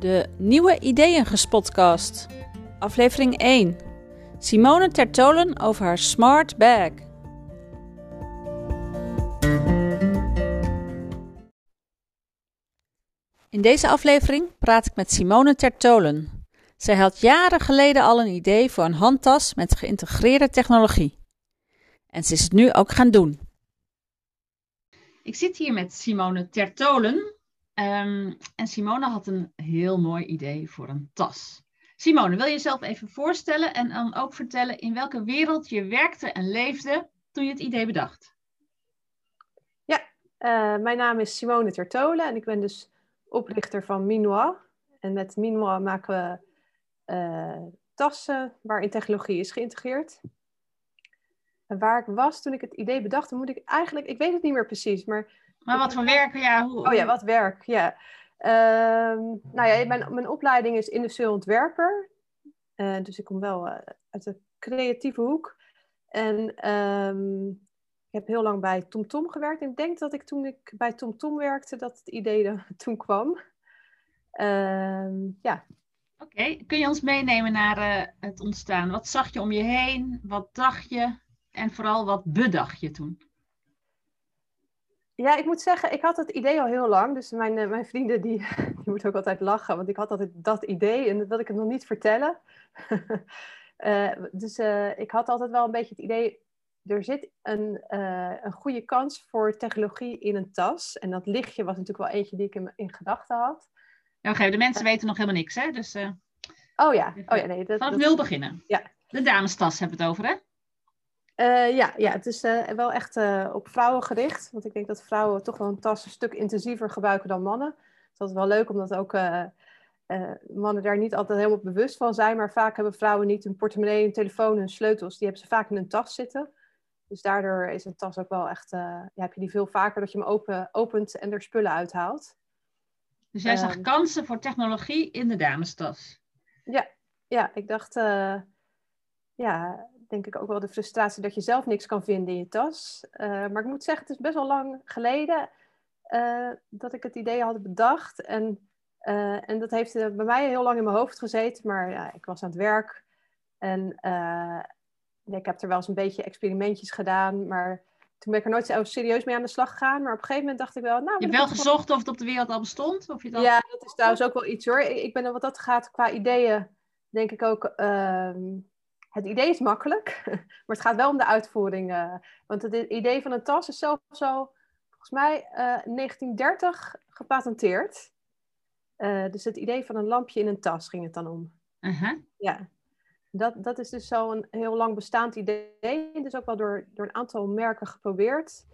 De Nieuwe Ideeëngespodcast. Aflevering 1. Simone Tertolen over haar smart bag. In deze aflevering praat ik met Simone Tertolen. Zij had jaren geleden al een idee voor een handtas met geïntegreerde technologie. En ze is het nu ook gaan doen. Ik zit hier met Simone Tertolen. Um, en Simone had een heel mooi idee voor een tas. Simone, wil je jezelf even voorstellen en dan ook vertellen in welke wereld je werkte en leefde toen je het idee bedacht? Ja, uh, mijn naam is Simone Tertolen en ik ben dus oprichter van Minois. En met Minois maken we uh, tassen waarin technologie is geïntegreerd. En waar ik was toen ik het idee bedacht, dan moet ik eigenlijk, ik weet het niet meer precies, maar maar wat voor werk? Ja, hoe, oh ja, wat werk, ja. Uh, nou ja, mijn, mijn opleiding is industrieel ontwerper. Uh, dus ik kom wel uh, uit de creatieve hoek. En um, ik heb heel lang bij TomTom Tom gewerkt. En ik denk dat ik toen ik bij TomTom Tom werkte, dat het idee er toen kwam. Uh, ja. Oké, kun je ons meenemen naar uh, het ontstaan? Wat zag je om je heen? Wat dacht je? En vooral wat bedacht je toen? Ja, ik moet zeggen, ik had het idee al heel lang. Dus mijn, uh, mijn vrienden die, die moeten ook altijd lachen, want ik had altijd dat idee en dat wil ik het nog niet vertellen. uh, dus uh, ik had altijd wel een beetje het idee, er zit een, een goede kans voor technologie in een tas. En dat lichtje was natuurlijk wel eentje die ik in, in gedachten had. Ja, oké, de mensen weten nog helemaal niks, hè? Dus, oh ja, oh ja, nee. Dat, Vanaf nul beginnen. Ja. De damestas hebben we het over, hè? Uh, ja, ja, het is uh, wel echt uh, op vrouwen gericht. Want ik denk dat vrouwen toch wel een tas een stuk intensiever gebruiken dan mannen. Dus dat is wel leuk, omdat ook mannen daar niet altijd helemaal bewust van zijn. Maar vaak hebben vrouwen niet hun portemonnee, hun telefoon, hun sleutels. Die hebben ze vaak in een tas zitten. Dus daardoor is een tas ook wel echt... ja, heb je die veel vaker dat je hem open, opent en er spullen uithaalt. Dus jij zag ehm. kansen voor technologie in de damestas? Ja, ja ik dacht... ja, denk ik ook wel de frustratie dat je zelf niks kan vinden in je tas. Uh, maar ik moet zeggen, het is best wel lang geleden uh, dat ik het idee had bedacht. En, uh, en dat heeft bij mij heel lang in mijn hoofd gezeten. Maar ja, ik was aan het werk en ik heb er wel eens een beetje experimentjes gedaan. Maar toen ben ik er nooit zo serieus mee aan de slag gegaan. Maar op een gegeven moment dacht ik wel... Nou, je hebt wel gezocht of het op de wereld al bestond? Of je dat... Ja, dat is trouwens ook wel iets hoor. Ik ben wat dat gaat qua ideeën, denk ik ook... Ehm, het idee is makkelijk, maar het gaat wel om de uitvoering. Uh, want het idee van een tas is zelfs zo, volgens mij, uh, eh, 1930 gepatenteerd. Uh, dus het idee van een lampje in een tas ging het dan om. -huh. Ja, dat, dat is dus zo een heel lang bestaand idee. Dus ook wel door, door een aantal merken geprobeerd.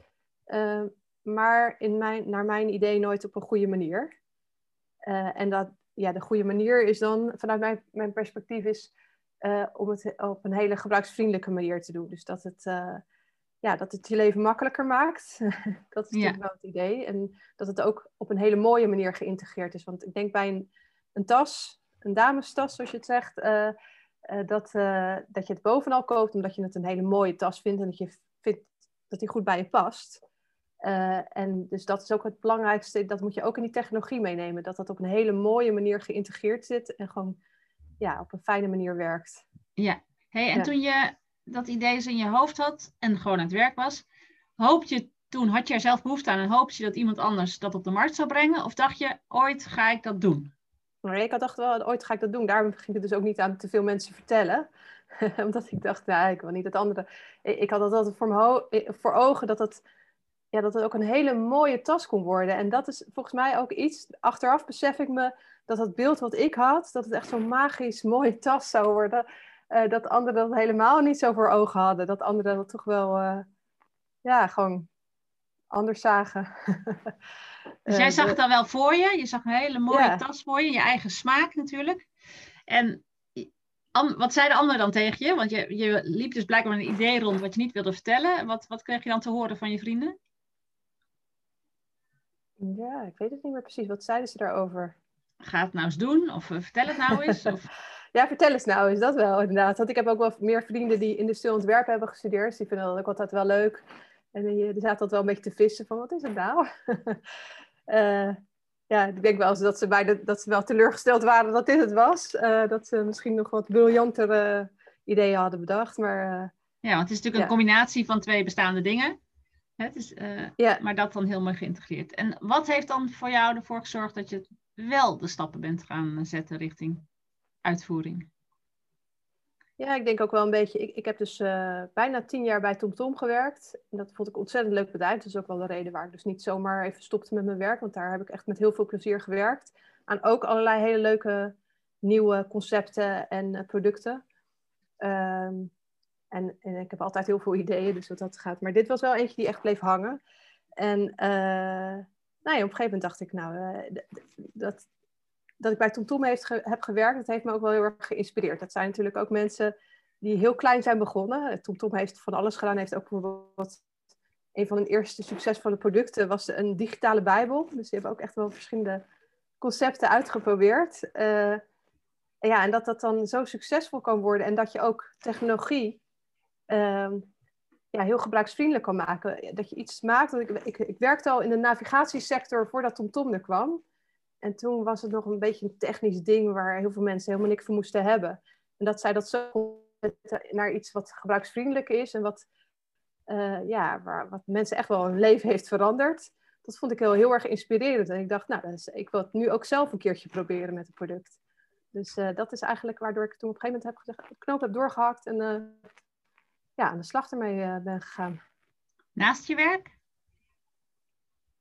maar in mijn, naar mijn idee nooit op een goede manier. en dat, ja, de goede manier is dan, vanuit mijn, mijn perspectief, is uh, om het op een hele gebruiksvriendelijke manier te doen. Dus dat het, uh, ja, dat het je leven makkelijker maakt. dat is natuurlijk wel het idee. En dat het ook op een hele mooie manier geïntegreerd is. Want ik denk bij een, een tas, een damestas zoals je het zegt, uh, dat, dat je het bovenal koopt omdat je het een hele mooie tas vindt en dat je vindt dat die goed bij je past. en dus dat is ook het belangrijkste, dat moet je ook in die technologie meenemen. Dat dat op een hele mooie manier geïntegreerd zit en gewoon ja, op een fijne manier werkt. Ja, hey, en toen je dat idee eens in je hoofd had en gewoon aan het werk was, hoop je toen, had je er zelf behoefte aan en hoopte je dat iemand anders dat op de markt zou brengen? Of dacht je, ooit ga ik dat doen? Nee, ik had dacht wel, ooit ga ik dat doen. Daarom ging ik het dus ook niet aan te veel mensen vertellen. Omdat ik dacht, nou, ik wil niet het andere. Ik had dat altijd voor, voor ogen dat het, ja, dat het ook een hele mooie tas kon worden. En dat is volgens mij ook iets, achteraf besef ik me dat het beeld wat ik had, dat het echt zo'n magisch mooie tas zou worden. Uh, dat anderen dat helemaal niet zo voor ogen hadden. Dat anderen dat toch wel, uh, ja, gewoon anders zagen. dus jij uh, zag het dan wel voor je? Je zag een hele mooie tas voor je, je eigen smaak natuurlijk. En wat zeiden anderen dan tegen je? Want je, je liep dus blijkbaar een idee rond wat je niet wilde vertellen. Wat, wat kreeg je dan te horen van je vrienden? Ja, ik weet het niet meer precies. Wat zeiden ze daarover? Ga het nou eens doen of uh, vertel het nou eens. Of... ja, vertel eens nou eens, dat wel inderdaad. Want ik heb ook wel meer vrienden die industrieel ontwerp hebben gestudeerd. Dus die vinden dat ook altijd wel leuk. En die zaten altijd wel een beetje te vissen van, wat is het nou? uh, ja, ik denk wel eens dat ze, bij de, dat ze wel teleurgesteld waren dat dit het was. dat ze misschien nog wat briljantere ideeën hadden bedacht. Maar, ja, want het is natuurlijk een combinatie van twee bestaande dingen. Het is, ja. Maar dat dan helemaal geïntegreerd. En wat heeft dan voor jou ervoor gezorgd dat je wel de stappen bent gaan zetten richting uitvoering? Ja, ik denk ook wel een beetje. Ik, ik heb dus uh, bijna tien jaar bij TomTom gewerkt. En dat vond ik ontzettend leuk bedrijf. Dat is ook wel de reden waar ik dus niet zomaar even stopte met mijn werk. Want daar heb ik echt met heel veel plezier gewerkt. Aan ook allerlei hele leuke nieuwe concepten en uh, producten. Um, en, en, ik heb altijd heel veel ideeën, dus wat dat gaat. Maar dit was wel eentje die echt bleef hangen. En uh, nou op een gegeven moment dacht ik, nou, dat, dat ik bij TomTom heeft heb gewerkt, dat heeft me ook wel heel erg geïnspireerd. Dat zijn natuurlijk ook mensen die heel klein zijn begonnen. TomTom heeft van alles gedaan, heeft ook bijvoorbeeld een van hun eerste succesvolle producten was een digitale bijbel. Dus die hebben ook echt wel verschillende concepten uitgeprobeerd. Uh, ja, en dat dat dan zo succesvol kan worden en dat je ook technologie uh, ja, heel gebruiksvriendelijk kan maken. Dat je iets maakt. Ik, ik, ik werkte al in de navigatiesector voordat TomTom er kwam. En toen was het nog een beetje een technisch ding waar heel veel mensen helemaal niks voor moesten hebben. En dat zij dat zo naar iets wat gebruiksvriendelijk is en wat, uh, ja, waar, wat mensen echt wel hun leven heeft veranderd. Dat vond ik heel, heel erg inspirerend. En ik dacht, nou, is, ik wil het nu ook zelf een keertje proberen met het product. Dus uh, dat is eigenlijk waardoor ik toen op een gegeven moment heb gezegd, knoop heb doorgehakt en uh, ja, aan de slag ermee ben gegaan. Naast je werk?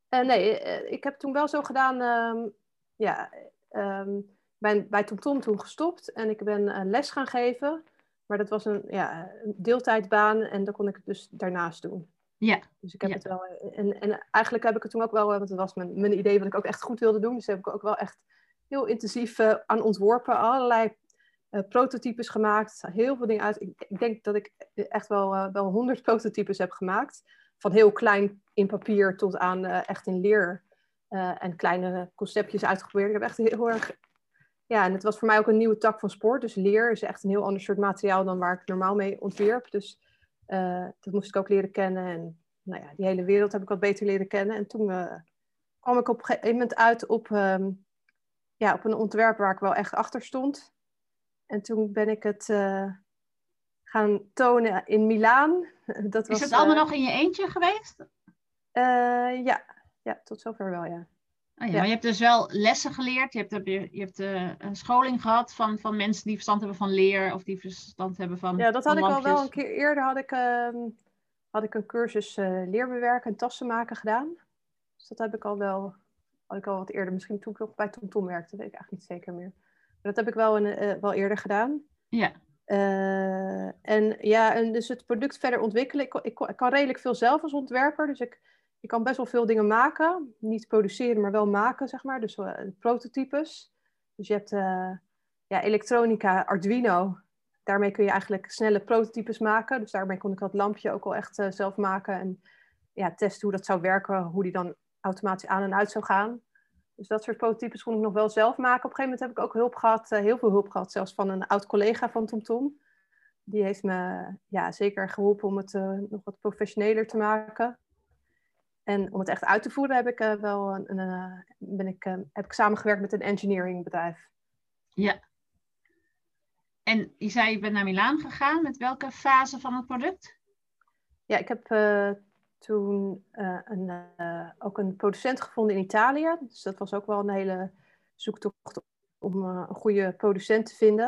nee, ik heb toen wel zo gedaan. Ehm, ja, um, ben bij TomTom toen gestopt en ik ben les gaan geven. Maar dat was een, ja, een deeltijdbaan en dat kon ik dus daarnaast doen. Ja. Dus ik heb het wel. En, en eigenlijk heb ik het toen ook wel, want het was mijn, mijn idee wat ik ook echt goed wilde doen. Dus heb ik ook wel echt heel intensief uh, aan ontworpen. Allerlei uh, prototypes gemaakt. Heel veel dingen uit. Ik, ik denk dat ik echt wel, wel honderd prototypes heb gemaakt. Van heel klein in papier tot aan echt in leer uh, en kleine conceptjes uitgeprobeerd. Ik heb echt heel erg. Ja, en het was voor mij ook een nieuwe tak van sport. Dus leer is echt een heel ander soort materiaal dan waar ik normaal mee ontwierp. Dus uh, dat moest ik ook leren kennen. En nou ja, die hele wereld heb ik wat beter leren kennen. En toen uh, kwam ik op een gegeven moment uit op, um, ja, op een ontwerp waar ik wel echt achter stond. En toen ben ik het gaan tonen in Milaan. Dat was, is het allemaal nog in je eentje geweest? ja, ja, tot zover wel, ja. Oh ja, Maar je hebt dus wel lessen geleerd. Je hebt, je, je hebt een scholing gehad van, van mensen die verstand hebben van leer of die verstand hebben van. Ja, dat had ik al wel een keer eerder. Had ik, uh, had ik een cursus leerbewerken en tassen maken gedaan. Dus dat heb ik al wel. Had ik al wat eerder. Misschien toen ik nog bij TomTom werkte, weet ik eigenlijk niet zeker meer. Dat heb ik wel, een, uh, wel eerder gedaan. Ja. en ja, en dus het product verder ontwikkelen. Ik, ik, ik kan redelijk veel zelf als ontwerper. Dus ik je kan best wel veel dingen maken. Niet produceren, maar wel maken, zeg maar. Dus uh, prototypes. Dus je hebt ja, elektronica, Arduino. Daarmee kun je eigenlijk snelle prototypes maken. Dus daarmee kon ik dat lampje ook al echt zelf maken. En ja, testen hoe dat zou werken. Hoe die dan automatisch aan en uit zou gaan. Dus dat soort prototypes kon ik nog wel zelf maken. Op een gegeven moment heb ik ook hulp gehad. heel veel hulp gehad. Zelfs van een oud collega van TomTom. Die heeft me ja, zeker geholpen om het nog wat professioneler te maken. En om het echt uit te voeren heb ik uh, wel een, een ben ik, heb ik samengewerkt met een engineeringbedrijf. Ja. En je zei je bent naar Milaan gegaan. Met welke fase van het product? Ja, ik heb toen een, ook een producent gevonden in Italië. Dus dat was ook wel een hele zoektocht om een goede producent te vinden.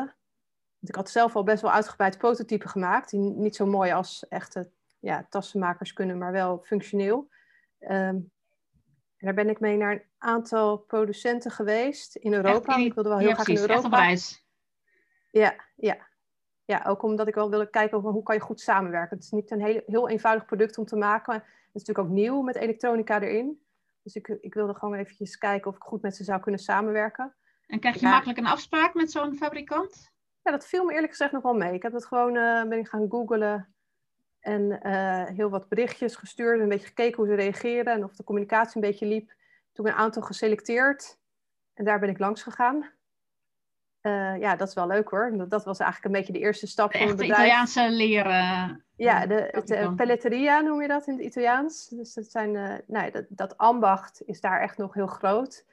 Want ik had zelf al best wel uitgebreid prototypen gemaakt. Die niet zo mooi als echte ja, tassenmakers kunnen, maar wel functioneel. Um, daar ben ik mee naar een aantal producenten geweest in Europa. ik wilde wel heel graag in Europa. Ja, ja. Ja, ook omdat ik wel wilde kijken hoe kan je goed samenwerken. Het is niet een heel, heel eenvoudig product om te maken. Het is natuurlijk ook nieuw met elektronica erin. Dus ik, ik wilde gewoon eventjes kijken of ik goed met ze zou kunnen samenwerken. En krijg je makkelijk een afspraak met zo'n fabrikant? Ja, dat viel me eerlijk gezegd nog wel mee. Ik heb het gewoon, uh, ben ik gaan googlen en uh, heel wat berichtjes gestuurd, een beetje gekeken hoe ze reageerden en of de communicatie een beetje liep. Toen een aantal geselecteerd en daar ben ik langs gegaan. Uh, ja, dat is wel leuk hoor. Dat, dat, was eigenlijk een beetje de eerste stap van het bedrijf. Italiaanse leren. Ja, de, het, uh, pelletteria noem je dat in het Italiaans. Dus dat, zijn, uh, nee, dat, dat ambacht is daar echt nog heel groot.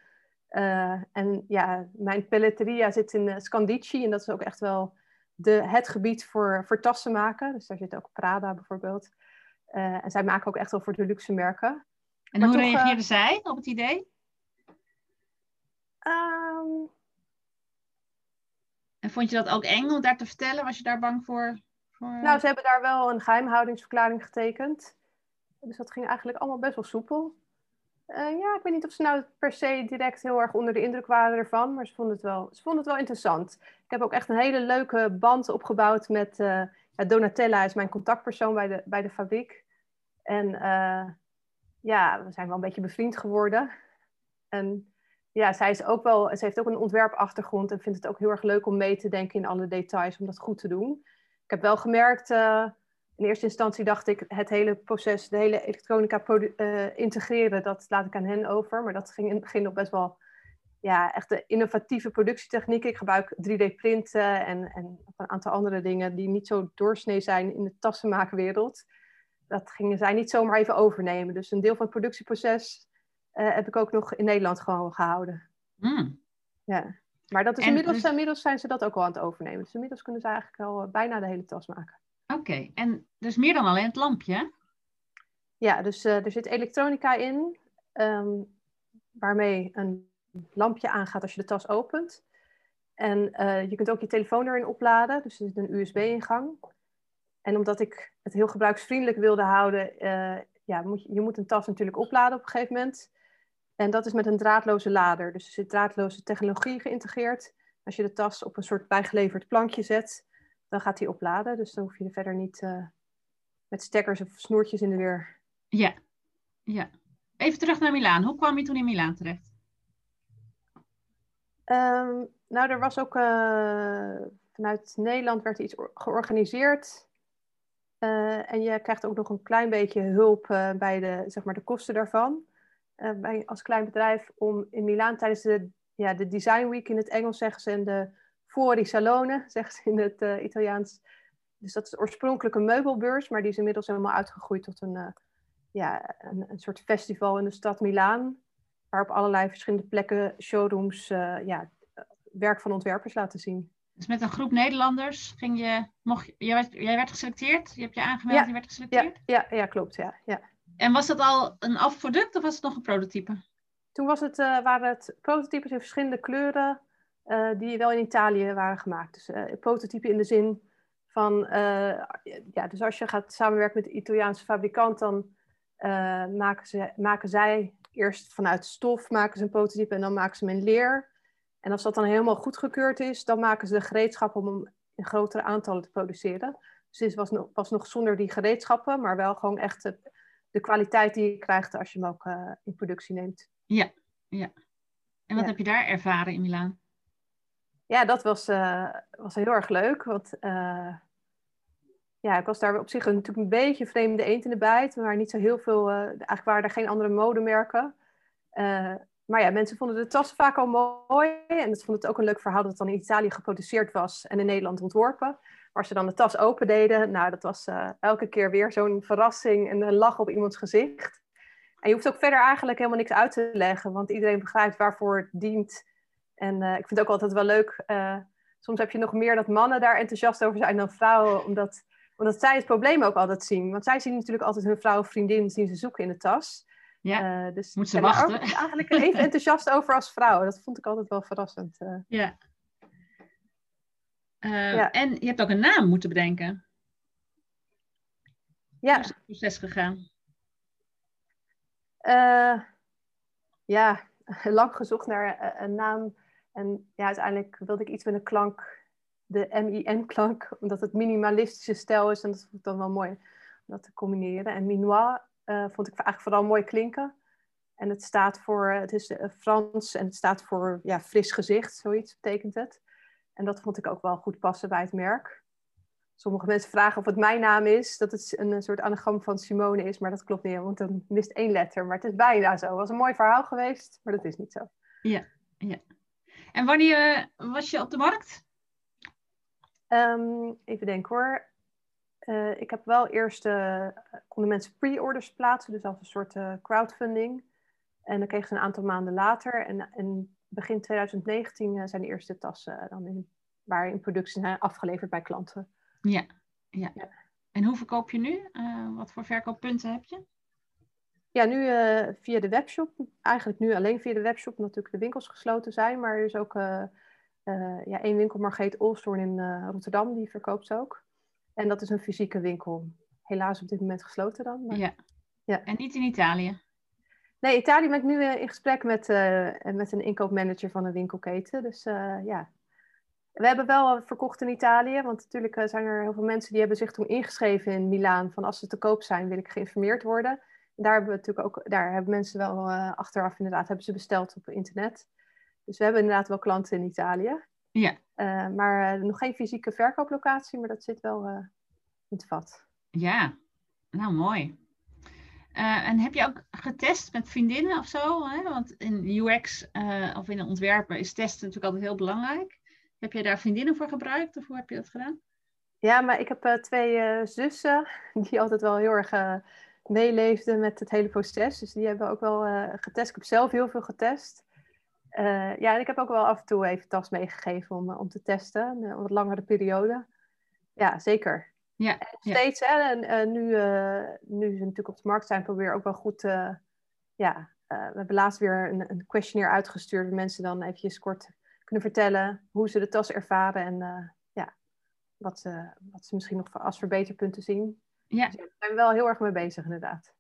en ja, mijn pelletteria zit in Scandici en dat is ook echt wel de, het gebied voor, voor tassen maken. Dus daar zit ook Prada bijvoorbeeld. en zij maken ook echt wel voor de luxe merken. En hoe reageerde zij op het idee? Um, en vond je dat ook eng om daar te vertellen? Was je daar bang voor? Nou, ze hebben daar wel een geheimhoudingsverklaring getekend. Dus dat ging eigenlijk allemaal best wel soepel. Uh, ja, ik weet niet of ze nou per se direct heel erg onder de indruk waren ervan, maar ze vonden het wel, ze vonden het wel interessant. Ik heb ook echt een hele leuke band opgebouwd met uh, ja, Donatella, is mijn contactpersoon bij de, bij de fabriek. En uh, ja, we zijn wel een beetje bevriend geworden. En ja, zij is ook wel, ze heeft ook een ontwerpachtergrond en vindt het ook heel erg leuk om mee te denken in alle details, om dat goed te doen. Ik heb wel gemerkt, uh, in eerste instantie dacht ik, het hele proces, de hele elektronica uh, integreren, dat laat ik aan hen over. Maar dat ging in het begin nog best wel, ja, echt de innovatieve productietechnieken. Ik gebruik 3D-printen en, en een aantal andere dingen die niet zo doorsnee zijn in de tassenmaakwereld. Dat gingen zij niet zomaar even overnemen. Dus een deel van het productieproces uh, heb ik ook nog in Nederland gewoon gehouden. Mm. Ja. Maar dat is inmiddels, dus... inmiddels zijn ze dat ook al aan het overnemen. Dus inmiddels kunnen ze eigenlijk al eh, bijna de hele tas maken. Oké, en dus meer dan alleen het lampje? Ja, dus uh, er zit elektronica in, um, waarmee een lampje aangaat als je de tas opent. En uh, je kunt ook je telefoon erin opladen, dus er zit een USB-ingang. En omdat ik het heel gebruiksvriendelijk wilde houden, uh, ja, moet je, je moet een tas natuurlijk opladen op een gegeven moment. En dat is met een draadloze lader. Dus er zit draadloze technologie geïntegreerd. Als je de tas op een soort bijgeleverd plankje zet, dan gaat die opladen. Dus dan hoef je er verder niet uh, met stekkers of snoertjes in de weer. Ja, ja. Even terug naar Milaan. Hoe kwam je toen in Milaan terecht? Um, nou, er was ook uh, vanuit Nederland werd iets georganiseerd. Uh, en je krijgt ook nog een klein beetje hulp bij de, zeg maar, de kosten daarvan. Eh, bij, als klein bedrijf om in Milaan tijdens de, ja, de Design Week in het Engels zeggen ze en de Fuori Salone, zeggen ze in het uh, Italiaans. Dus dat is oorspronkelijk een meubelbeurs, maar die is inmiddels helemaal uitgegroeid tot een, uh, ja, een, een, soort festival in de stad Milaan. Waar op allerlei verschillende plekken showrooms ja, werk van ontwerpers laten zien. Dus met een groep Nederlanders ging je, mocht, jij, werd, jij werd geselecteerd? Je hebt je aangemeld, ja, je werd geselecteerd? Ja, ja, ja klopt, ja. ja. En was dat al een afproduct of was het nog een prototype? Toen was het, uh, waren het prototypes in verschillende kleuren uh, die wel in Italië waren gemaakt. Dus uh, prototype in de zin van, ja, dus als je gaat samenwerken met een Italiaanse fabrikant, dan maken, ze, maken zij eerst vanuit stof maken ze een prototype en dan maken ze hem in leer. En als dat dan helemaal goedgekeurd is, dan maken ze de gereedschappen om hem in grotere aantallen te produceren. Dus het was nog, was nog zonder die gereedschappen, maar wel gewoon echt de kwaliteit die je krijgt als je hem ook uh, in productie neemt. Ja, ja. En wat heb je daar ervaren in Milaan? Ja, dat was, uh, was heel erg leuk. Want uh, ja, ik was daar op zich natuurlijk een beetje vreemde eend in de bijt. Waren niet zo heel veel, eigenlijk waren er geen andere modemerken. maar ja, mensen vonden de tas vaak al mooi. En ze vonden het ook een leuk verhaal dat het dan in Italië geproduceerd was en in Nederland ontworpen. Maar als ze dan de tas open deden, nou, dat was uh, elke keer weer zo'n verrassing en een lach op iemands gezicht. En je hoeft ook verder eigenlijk helemaal niks uit te leggen, want iedereen begrijpt waarvoor het dient. En uh, ik vind het ook altijd wel leuk. Uh, soms heb je nog meer dat mannen daar enthousiast over zijn dan vrouwen, omdat, omdat zij het probleem ook altijd zien. Want zij zien natuurlijk altijd hun vrouw of vriendin zien ze zoeken in de tas. Ja, dus moet ze wachten. eigenlijk even enthousiast over als vrouw. Dat vond ik altijd wel verrassend. Ja, uh, En je hebt ook een naam moeten bedenken. Ja. Hoe is het proces gegaan? Uh, ja, lang gezocht naar eh, een naam. En ja, uiteindelijk wilde ik iets met een klank, de M-I-N-klank, omdat het minimalistische stijl is. En dat vond ik dan wel mooi om dat te combineren. En Minois uh, vond ik eigenlijk vooral mooi klinken. En het staat voor, het is Frans en het staat voor ja, fris gezicht, zoiets betekent het. En dat vond ik ook wel goed passen bij het merk. Sommige mensen vragen of het mijn naam is, dat het een soort anagram van Simone is, maar dat klopt niet, want dan mist één letter. Maar het is bijna zo. Het was een mooi verhaal geweest, maar dat is niet zo. Ja, ja. En wanneer was je op de markt? Um, even denken hoor. Uh, ik heb wel eerst, uh, konden mensen pre-orders plaatsen, dus als een soort uh, crowdfunding. En dan kregen ze een aantal maanden later. En, en begin 2019 zijn de eerste tassen dan in, waar in productie zijn afgeleverd bij klanten. Ja, ja. ja. En hoe verkoop je nu? wat voor verkooppunten heb je? Ja, nu via de webshop. Eigenlijk nu alleen via de webshop, natuurlijk de winkels gesloten zijn. Maar er is ook ja, één winkel, Margreet Olstorn in Rotterdam, die verkoopt ze ook. En dat is een fysieke winkel. Helaas op dit moment gesloten dan. Maar... Ja. ja. En niet in Italië? Nee, Italië ben ik nu in gesprek met, uh, met een inkoopmanager van een winkelketen. Dus uh, ja, we hebben wel verkocht in Italië. Want natuurlijk uh, zijn er heel veel mensen die hebben zich toen ingeschreven in Milaan. Van als ze te koop zijn, wil ik geïnformeerd worden. daar hebben we natuurlijk ook, daar hebben mensen wel achteraf inderdaad, hebben ze besteld op internet. Dus we hebben inderdaad wel klanten in Italië. Ja. maar nog geen fysieke verkooplocatie, maar dat zit wel in het vat. Ja, nou mooi. Uh, en heb je ook getest met vriendinnen of zo? Hè? Want in UX uh, of in ontwerpen is testen natuurlijk altijd heel belangrijk. Heb je daar vriendinnen voor gebruikt of hoe heb je dat gedaan? Ja, maar ik heb uh, twee zussen die altijd wel heel erg meeleefden met het hele proces. Dus die hebben ook wel getest. Ik heb zelf heel veel getest. ja, en ik heb ook wel af en toe even tas meegegeven om, om te testen. Een wat langere periode. Ja, zeker. Ja, steeds, hè, en, nu, uh, nu ze natuurlijk op de markt zijn, probeer ook wel goed. Uh, ja, uh, we hebben laatst weer een, een, questionnaire uitgestuurd. Waar mensen dan eventjes kort kunnen vertellen hoe ze de tas ervaren. En ja, wat, ze, wat ze misschien nog als verbeterpunten zien. Ja. Dus daar zijn we wel heel erg mee bezig, inderdaad.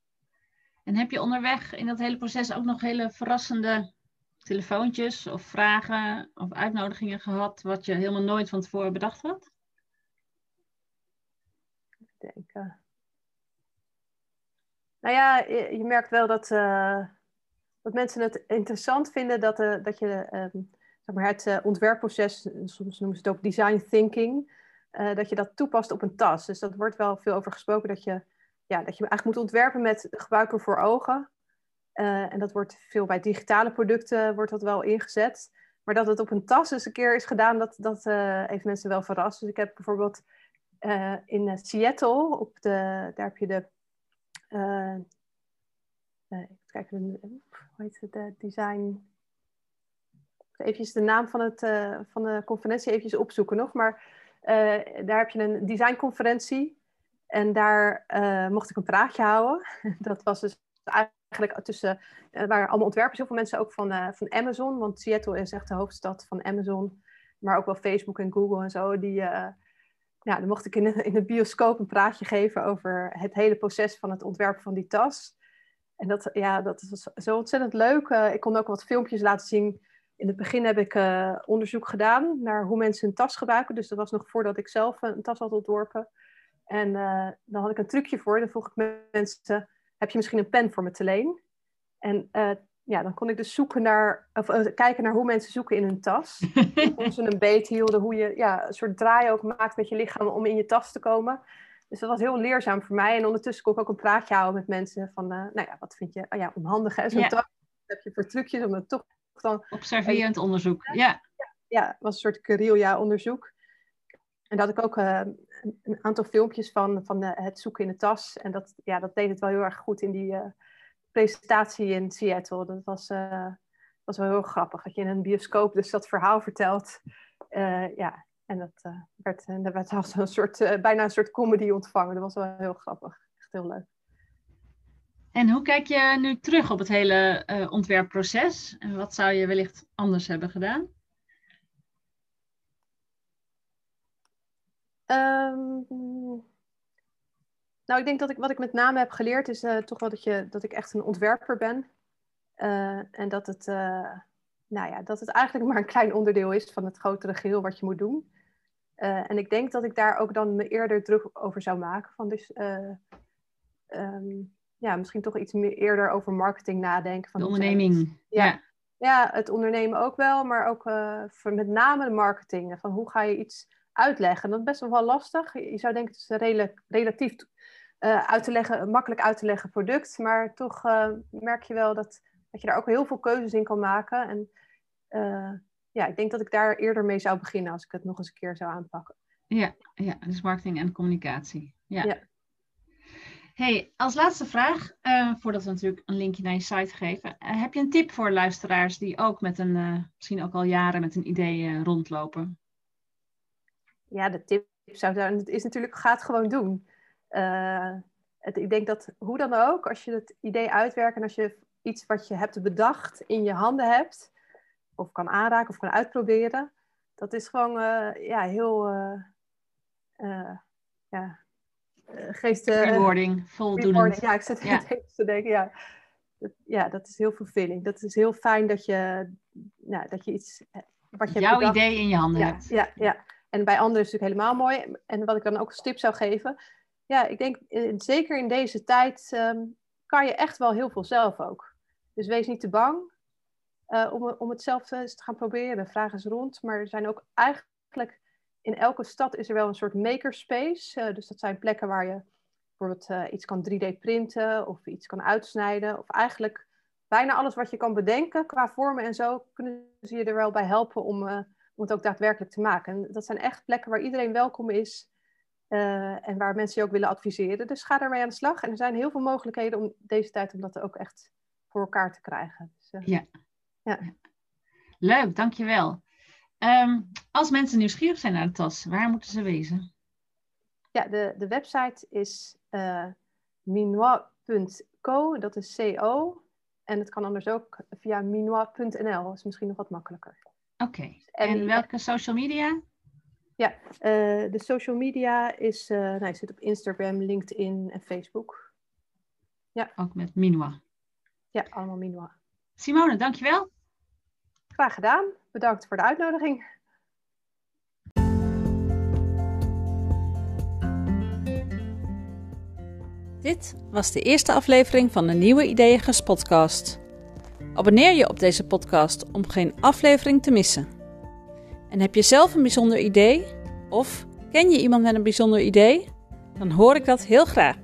En heb je onderweg in dat hele proces ook nog hele verrassende telefoontjes of vragen of uitnodigingen gehad, wat je helemaal nooit van tevoren bedacht had? Nou ja, je, merkt wel dat, uh, dat mensen het interessant vinden dat, uh, dat je um, zeg maar het uh, ontwerpproces, soms noemen ze het ook design thinking, dat je dat toepast op een tas. Dus dat wordt wel veel over gesproken dat je, ja, dat je eigenlijk moet ontwerpen met gebruiker voor ogen. en dat wordt veel bij digitale producten wordt dat wel ingezet. Maar dat het op een tas eens een keer is gedaan, dat, dat heeft mensen wel verrast. Dus ik heb bijvoorbeeld uh, in eh, Seattle, op de, daar heb je de. Uh, even kijken, hoe heet het? De design. Even de naam van, het, van de conferentie even opzoeken nog. Maar daar heb je een designconferentie. En daar mocht ik een praatje houden. Dat was dus eigenlijk tussen, waar allemaal ontwerpers, heel veel mensen ook van, van Amazon. Want Seattle is echt de hoofdstad van Amazon. Maar ook wel Facebook en Google en zo. Die, ja, dan mocht ik in in de bioscoop een praatje geven over het hele proces van het ontwerpen van die tas. En dat, ja, dat was zo ontzettend leuk. Uh, ik kon ook wat filmpjes laten zien. In het begin heb ik uh, onderzoek gedaan naar hoe mensen een tas gebruiken. Dus dat was nog voordat ik zelf een tas had ontworpen. En uh, dan had ik een trucje voor. Dan vroeg ik mensen, heb je misschien een pen voor me te leen? En ja, dan kon ik dus zoeken naar, of uh, kijken naar hoe mensen zoeken in hun tas. hoe ze een beet hielden, hoe je ja, een soort draai ook maakt met je lichaam om in je tas te komen. Dus dat was heel leerzaam voor mij. En ondertussen kon ik ook een praatje houden met mensen van, uh, nou ja, wat vind je oh ja, onhandig hè, zo'n ja. tas? Wat heb je voor trucjes om het toch dan... Observerend onderzoek, ja. Ja, het was een soort guerrilla-onderzoek. En dat ik ook uh, een aantal filmpjes van, van het zoeken in de tas. En dat, ja, dat deed het wel heel erg goed in die presentatie in Seattle. Dat was, uh, was wel heel grappig. Dat je in een bioscoop dus dat verhaal vertelt. Uh, ja, en dat uh, werd, dat werd als een soort, bijna een soort comedy ontvangen. Dat was wel heel grappig. Echt heel leuk. En hoe kijk je nu terug op het hele ontwerpproces? En wat zou je wellicht anders hebben gedaan? Um, nou, ik denk dat ik wat ik met name heb geleerd is uh, toch wel dat, je, dat ik echt een ontwerper ben. Uh, en dat het, uh, nou ja, dat het eigenlijk maar een klein onderdeel is van het grotere geheel wat je moet doen. en ik denk dat ik daar ook dan me eerder druk over zou maken. Van dus, um, ja, misschien toch iets meer eerder over marketing nadenken. Van de onderneming. Ja, ja, ja. het ondernemen ook wel, maar ook voor met name de marketing. Van hoe ga je iets uitleggen? Dat is best wel lastig. Je zou denken, het is relatief uh, uit te leggen, makkelijk uit te leggen product. Maar toch uh, merk je wel dat, dat je daar ook heel veel keuzes in kan maken. En uh, ja, ik denk dat ik daar eerder mee zou beginnen als ik het nog eens een keer zou aanpakken. Ja, ja dus marketing en communicatie. Ja. ja. Hey, als laatste vraag, uh, voordat we natuurlijk een linkje naar je site geven. Uh, heb je een tip voor luisteraars die ook met een, uh, misschien ook al jaren met een idee rondlopen? Ja, de tip zou zijn, is natuurlijk, ga het gewoon doen. Het, ik denk dat hoe dan ook, als je het idee uitwerkt en als je iets wat je hebt bedacht in je handen hebt, of kan aanraken of kan uitproberen, dat is gewoon ja, heel ja, uh, geeft... Uh, rewarding, voldoende. Ja, ik zit ja. te denken, ja. Dat, ja, dat is heel vervelend. Dat is heel fijn dat je, nou, dat je iets... Eh, wat je Jouw idee in je handen ja, hebt. Ja, ja. En bij anderen is het natuurlijk helemaal mooi. En wat ik dan ook als tip zou geven... Ja, ik denk, zeker in deze tijd um, kan je echt wel heel veel zelf ook. Dus wees niet te bang uh, om, om het zelf te gaan proberen. Vraag eens rond. Maar er zijn ook eigenlijk in elke stad is er wel een soort makerspace. Dus dat zijn plekken waar je bijvoorbeeld uh, iets kan 3D printen of iets kan uitsnijden. Of eigenlijk bijna alles wat je kan bedenken qua vormen en zo, kunnen ze je er wel bij helpen om, om het ook daadwerkelijk te maken. En dat zijn echt plekken waar iedereen welkom is en waar mensen je ook willen adviseren. Dus ga daarmee aan de slag. En er zijn heel veel mogelijkheden om deze tijd om dat ook echt voor elkaar te krijgen. Dus, ja. ja. Leuk, dankjewel. Um, als mensen nieuwsgierig zijn naar de tas, waar moeten ze wezen? Ja, de, de website is uh, minois.co, dat is CO. En het kan anders ook via minois.nl, dat is misschien nog wat makkelijker. Oké, en, welke social media? Ja, uh, de social media is, uh, nou, je zit op Instagram, LinkedIn en Facebook. Ja. Ook met Minois? Ja, allemaal Minois. Simone, dankjewel. Graag gedaan. Bedankt voor de uitnodiging. Dit was de eerste aflevering van de Nieuwe Ideeën podcast. Abonneer je op deze podcast om geen aflevering te missen. En heb je zelf een bijzonder idee? Of ken je iemand met een bijzonder idee? Dan hoor ik dat heel graag.